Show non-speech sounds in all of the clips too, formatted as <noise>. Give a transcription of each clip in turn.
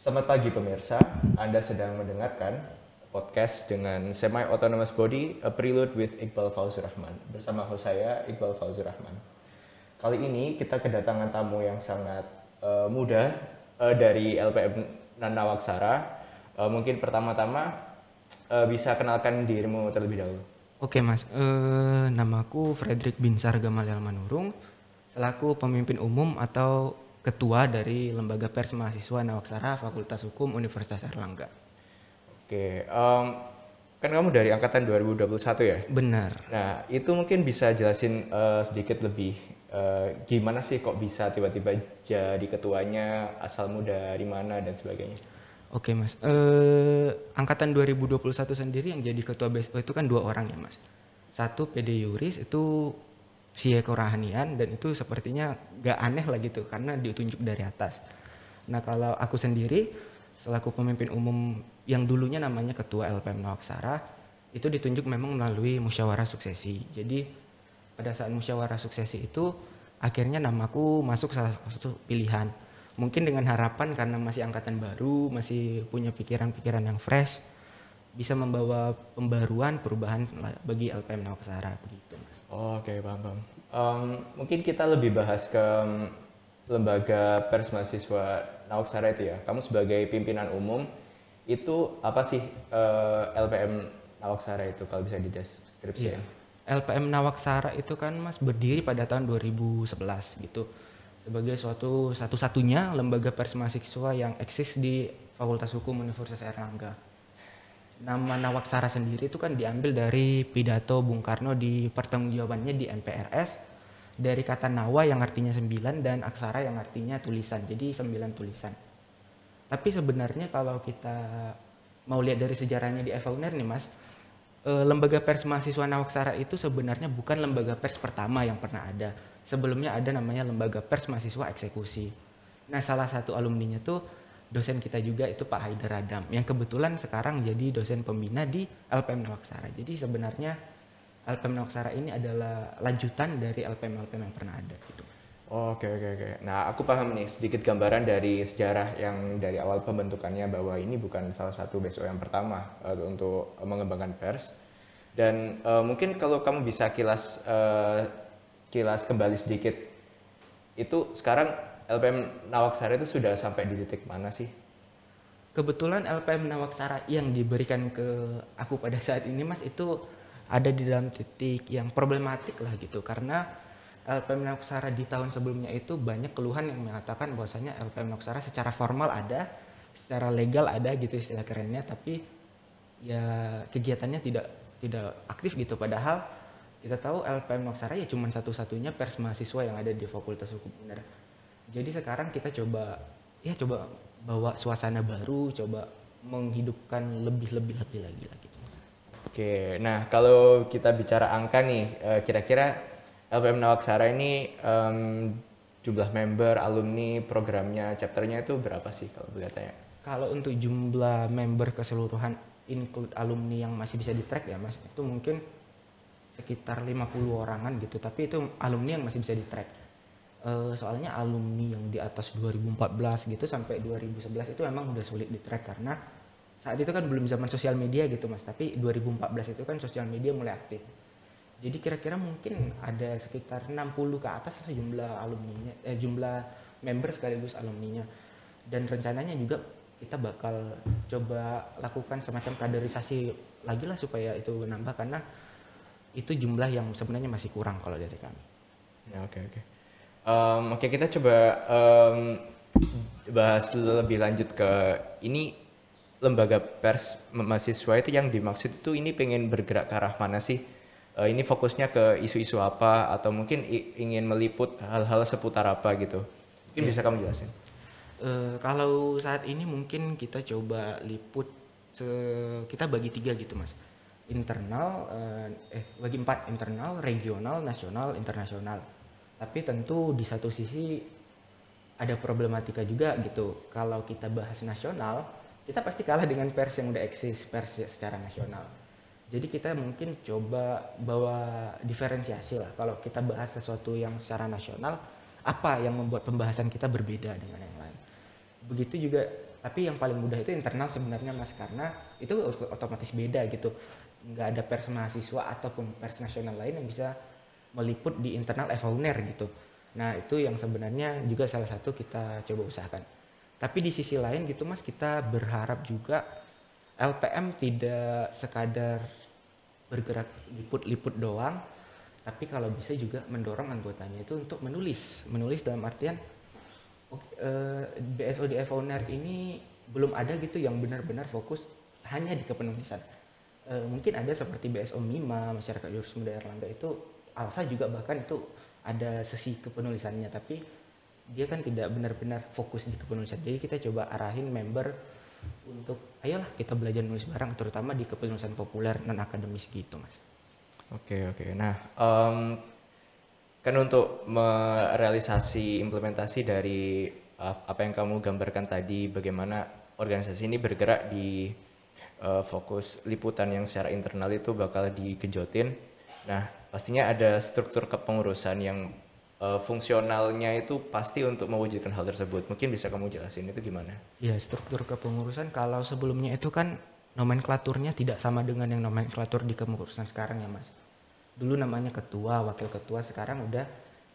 Selamat pagi pemirsa, Anda sedang mendengarkan podcast dengan Semi Autonomous Body, A Prelude with Iqbal Fauzur Rahman. Bersama host saya, Iqbal Fauzur Rahman. Kali ini kita kedatangan tamu yang sangat uh, muda uh, dari LPM Nanawaksara. Uh, mungkin pertama-tama uh, bisa kenalkan dirimu terlebih dahulu. Oke mas, uh, namaku Frederick Binsar Gamaliel Manurung, selaku pemimpin umum atau ketua dari Lembaga Pers Mahasiswa Nawaksara Fakultas Hukum Universitas Erlangga. Oke, um, kan kamu dari angkatan 2021 ya? Benar. Nah, itu mungkin bisa jelasin uh, sedikit lebih uh, gimana sih kok bisa tiba-tiba jadi ketuanya, asalmu dari mana dan sebagainya. Oke mas, uh, angkatan 2021 sendiri yang jadi ketua BSO itu kan dua orang ya mas. Satu PD Yuris itu si Eko Rahanian dan itu sepertinya gak aneh lah gitu karena ditunjuk dari atas. Nah kalau aku sendiri selaku pemimpin umum yang dulunya namanya ketua LPM Nawaksara itu ditunjuk memang melalui musyawarah suksesi. Jadi pada saat musyawarah suksesi itu akhirnya namaku masuk salah satu pilihan mungkin dengan harapan karena masih angkatan baru, masih punya pikiran-pikiran yang fresh, bisa membawa pembaruan, perubahan bagi LPM Nawaksara begitu, Mas. Oh, Oke, okay, paham, paham. Um, mungkin kita lebih bahas ke lembaga pers mahasiswa Nawaksara itu ya. Kamu sebagai pimpinan umum itu apa sih uh, eh, LPM Nawaksara itu kalau bisa dideskripsikan? Yeah. LPM Nawaksara itu kan Mas berdiri pada tahun 2011 gitu sebagai suatu satu-satunya lembaga pers mahasiswa yang eksis di Fakultas Hukum Universitas Erlangga. Nama Nawaksara sendiri itu kan diambil dari pidato Bung Karno di pertanggungjawabannya di NPRS dari kata nawa yang artinya sembilan dan aksara yang artinya tulisan. Jadi sembilan tulisan. Tapi sebenarnya kalau kita mau lihat dari sejarahnya di FUNER nih Mas, eh, lembaga pers mahasiswa Nawaksara itu sebenarnya bukan lembaga pers pertama yang pernah ada sebelumnya ada namanya lembaga pers mahasiswa eksekusi. Nah salah satu alumninya tuh dosen kita juga itu Pak Haidar Adam yang kebetulan sekarang jadi dosen pembina di LPM Nawaksara. Jadi sebenarnya LPM Nawaksara ini adalah lanjutan dari LPM LPM yang pernah ada gitu. Oke oke oke. Nah aku paham nih sedikit gambaran dari sejarah yang dari awal pembentukannya bahwa ini bukan salah satu BSO yang pertama uh, untuk mengembangkan pers. Dan uh, mungkin kalau kamu bisa kilas uh, kilas kembali sedikit, itu sekarang LPM Nawaksara itu sudah sampai di titik mana sih? Kebetulan LPM Nawaksara yang diberikan ke aku pada saat ini mas itu ada di dalam titik yang problematik lah gitu karena LPM Nawaksara di tahun sebelumnya itu banyak keluhan yang mengatakan bahwasanya LPM Nawaksara secara formal ada, secara legal ada gitu istilah kerennya tapi ya kegiatannya tidak tidak aktif gitu padahal kita tahu LPM Noksara ya cuma satu-satunya pers mahasiswa yang ada di Fakultas Hukum Benar. Jadi sekarang kita coba ya coba bawa suasana baru, coba menghidupkan lebih-lebih lebih lagi lagi. Oke, nah kalau kita bicara angka nih, eh, kira-kira LPM Nawaksara ini um, jumlah member, alumni, programnya, chapternya itu berapa sih kalau boleh tanya? Kalau untuk jumlah member keseluruhan include alumni yang masih bisa di track ya mas, itu mungkin sekitar 50 orangan gitu tapi itu alumni yang masih bisa di track uh, soalnya alumni yang di atas 2014 gitu sampai 2011 itu emang udah sulit di track karena saat itu kan belum zaman sosial media gitu mas tapi 2014 itu kan sosial media mulai aktif jadi kira-kira mungkin ada sekitar 60 ke atas lah jumlah alumninya eh, jumlah member sekaligus alumninya dan rencananya juga kita bakal coba lakukan semacam kaderisasi lagi lah supaya itu nambah karena itu jumlah yang sebenarnya masih kurang kalau dari kami. Ya, oke okay, oke. Okay. Um, oke okay, kita coba um, bahas lebih lanjut ke ini lembaga pers mahasiswa itu yang dimaksud itu ini pengen bergerak ke arah mana sih? Uh, ini fokusnya ke isu-isu apa atau mungkin ingin meliput hal-hal seputar apa gitu? Mungkin yeah. bisa kamu jelasin. Uh, kalau saat ini mungkin kita coba liput kita bagi tiga gitu mas internal eh, eh bagi empat internal, regional, nasional, internasional. Tapi tentu di satu sisi ada problematika juga gitu. Kalau kita bahas nasional, kita pasti kalah dengan pers yang udah eksis, pers secara nasional. Jadi kita mungkin coba bawa diferensiasi lah. Kalau kita bahas sesuatu yang secara nasional, apa yang membuat pembahasan kita berbeda dengan yang lain. begitu juga tapi yang paling mudah itu internal sebenarnya mas karena itu otomatis beda gitu nggak ada pers mahasiswa ataupun pers nasional lain yang bisa meliput di internal FAUNER gitu. Nah itu yang sebenarnya juga salah satu kita coba usahakan. Tapi di sisi lain gitu mas kita berharap juga LPM tidak sekadar bergerak liput-liput doang tapi kalau bisa juga mendorong anggotanya itu untuk menulis. Menulis dalam artian uh, eh, BSO di Owner ini belum ada gitu yang benar-benar fokus hanya di kepenulisan. Uh, mungkin ada seperti BSO Mima masyarakat jurus muda Erlangga itu Alsa juga bahkan itu ada sesi kepenulisannya tapi dia kan tidak benar-benar fokus di kepenulisan jadi kita coba arahin member untuk ayolah kita belajar nulis bareng terutama di kepenulisan populer non akademis gitu mas Oke oke. Nah, um, kan untuk merealisasi implementasi dari apa yang kamu gambarkan tadi, bagaimana organisasi ini bergerak di uh, fokus liputan yang secara internal itu bakal digenjotin. Nah, pastinya ada struktur kepengurusan yang uh, fungsionalnya itu pasti untuk mewujudkan hal tersebut. Mungkin bisa kamu jelasin itu gimana? Ya, struktur kepengurusan kalau sebelumnya itu kan nomenklaturnya tidak sama dengan yang nomenklatur di kepengurusan sekarang ya mas dulu namanya ketua wakil ketua sekarang udah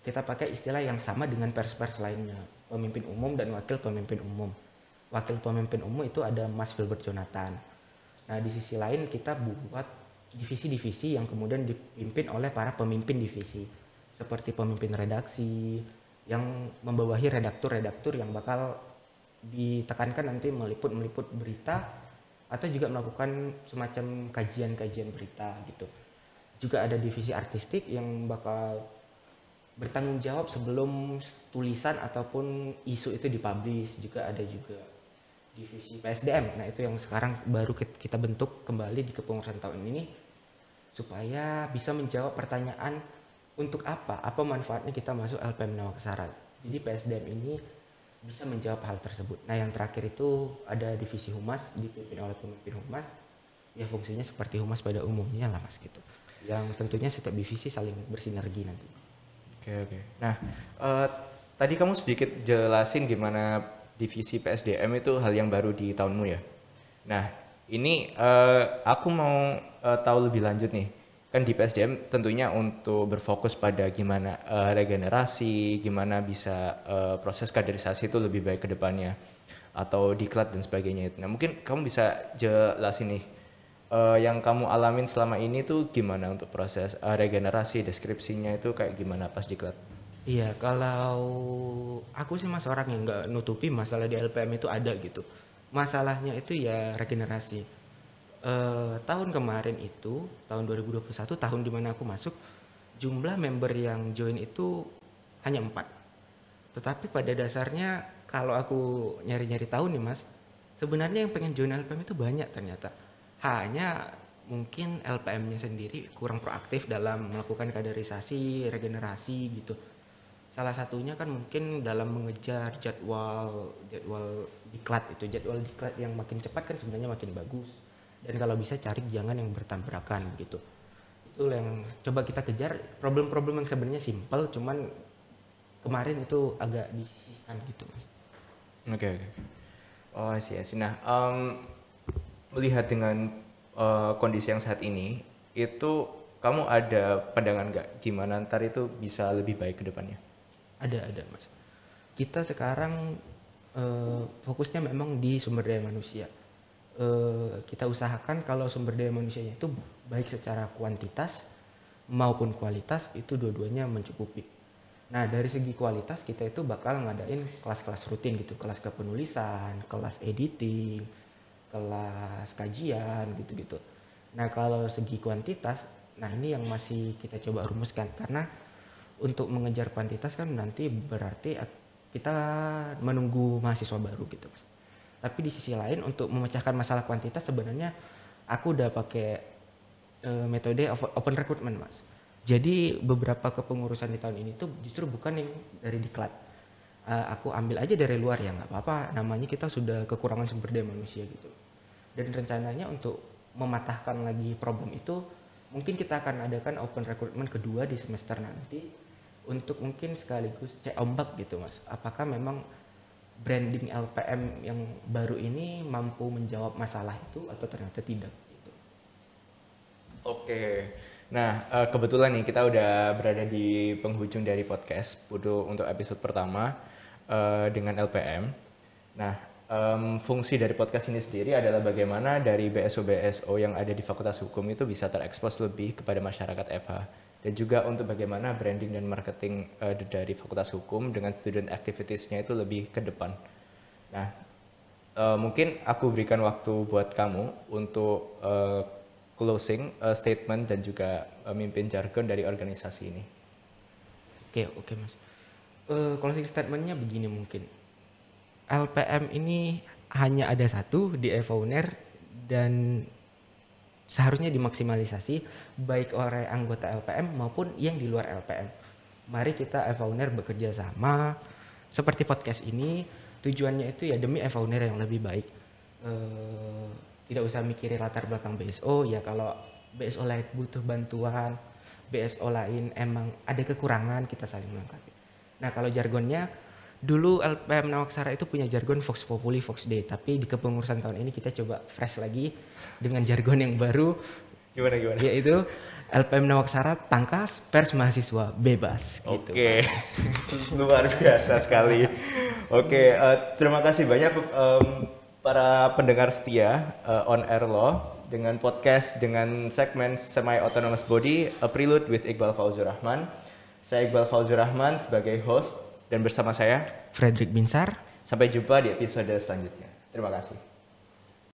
kita pakai istilah yang sama dengan pers-pers lainnya pemimpin umum dan wakil pemimpin umum wakil pemimpin umum itu ada Mas Filbert Jonathan nah di sisi lain kita buat divisi-divisi yang kemudian dipimpin oleh para pemimpin divisi seperti pemimpin redaksi yang membawahi redaktur-redaktur yang bakal ditekankan nanti meliput-meliput berita atau juga melakukan semacam kajian-kajian berita gitu. Juga ada divisi artistik yang bakal bertanggung jawab sebelum tulisan ataupun isu itu dipublish. Juga ada juga divisi PSDM. Nah, itu yang sekarang baru kita bentuk kembali di kepengurusan tahun ini supaya bisa menjawab pertanyaan untuk apa? Apa manfaatnya kita masuk LPM Nawakasara? Jadi PSDM ini bisa menjawab hal tersebut. Nah yang terakhir itu ada divisi humas dipimpin oleh pemimpin humas ya fungsinya seperti humas pada umumnya lah mas gitu. Yang tentunya setiap divisi saling bersinergi nanti. Oke oke. Nah uh, tadi kamu sedikit jelasin gimana divisi PSDM itu hal yang baru di tahunmu ya. Nah ini uh, aku mau uh, tahu lebih lanjut nih kan di PSDM tentunya untuk berfokus pada gimana uh, regenerasi, gimana bisa uh, proses kaderisasi itu lebih baik ke depannya atau diklat dan sebagainya. Nah mungkin kamu bisa jelasin nih uh, yang kamu alamin selama ini tuh gimana untuk proses uh, regenerasi, deskripsinya itu kayak gimana pas diklat? Iya kalau aku sih mas orang yang nggak nutupi masalah di LPM itu ada gitu. Masalahnya itu ya regenerasi. Uh, tahun kemarin itu tahun 2021 tahun di mana aku masuk jumlah member yang join itu hanya empat. Tetapi pada dasarnya kalau aku nyari-nyari tahu nih mas sebenarnya yang pengen join LPM itu banyak ternyata. Hanya mungkin LPM-nya sendiri kurang proaktif dalam melakukan kaderisasi regenerasi gitu salah satunya kan mungkin dalam mengejar jadwal jadwal diklat itu jadwal diklat yang makin cepat kan sebenarnya makin bagus. Dan kalau bisa cari jangan yang bertabrakan gitu. Itu yang coba kita kejar. Problem-problem yang sebenarnya simpel cuman kemarin itu agak disisihkan gitu mas. Oke okay, okay. oh sih sih nah um, melihat dengan uh, kondisi yang saat ini itu kamu ada pandangan nggak gimana ntar itu bisa lebih baik ke depannya ada ada mas kita sekarang uh, fokusnya memang di sumber daya manusia Eh, kita usahakan kalau sumber daya manusianya itu baik secara kuantitas maupun kualitas itu dua-duanya mencukupi. Nah dari segi kualitas kita itu bakal ngadain kelas-kelas rutin gitu, kelas kepenulisan, kelas editing, kelas kajian gitu-gitu. Nah kalau segi kuantitas, nah ini yang masih kita coba rumuskan karena untuk mengejar kuantitas kan nanti berarti kita menunggu mahasiswa baru gitu mas. Tapi di sisi lain untuk memecahkan masalah kuantitas sebenarnya aku udah pakai uh, metode open recruitment mas. Jadi beberapa kepengurusan di tahun ini tuh justru bukan yang dari diklat. Uh, aku ambil aja dari luar ya nggak apa-apa. Namanya kita sudah kekurangan sumber daya manusia gitu. Dan rencananya untuk mematahkan lagi problem itu mungkin kita akan adakan open recruitment kedua di semester nanti untuk mungkin sekaligus cek ombak gitu mas. Apakah memang branding LPM yang baru ini mampu menjawab masalah itu atau ternyata tidak gitu. Oke. Nah, eh, kebetulan nih kita udah berada di penghujung dari podcast untuk episode pertama eh, dengan LPM. Nah, fungsi dari podcast ini sendiri adalah bagaimana dari BSO-BSO yang ada di Fakultas Hukum itu bisa terekspos lebih kepada masyarakat FH dan juga untuk bagaimana branding dan marketing eh, dari Fakultas Hukum dengan student activities-nya itu lebih ke depan. Nah, eh, mungkin aku berikan waktu buat kamu untuk eh, closing eh, statement dan juga eh, mimpin jargon dari organisasi ini. Oke, oke Mas. Eh, closing statementnya begini mungkin. LPM ini hanya ada satu di Evowner dan seharusnya dimaksimalisasi baik oleh anggota LPM maupun yang di luar LPM. Mari kita Evowner bekerja sama seperti podcast ini tujuannya itu ya demi Evowner yang lebih baik. Eh, tidak usah mikirin latar belakang BSO ya kalau BSO lain butuh bantuan, BSO lain emang ada kekurangan kita saling melengkapi. Nah kalau jargonnya dulu LPM Nawaksara itu punya jargon Vox Populi Vox Day tapi di kepengurusan tahun ini kita coba fresh lagi dengan jargon yang baru Gimana gimana? yaitu LPM Nawaksara tangkas pers mahasiswa bebas gitu. Oke, <laughs> luar biasa sekali. Oke, eh, terima kasih banyak em, para pendengar setia eh, on air law dengan podcast dengan segmen semi autonomous body A Prelude with Iqbal Fauzur Rahman. Saya Iqbal Fauzur Rahman sebagai host dan bersama saya Frederick Binsar sampai jumpa di episode selanjutnya. Terima kasih.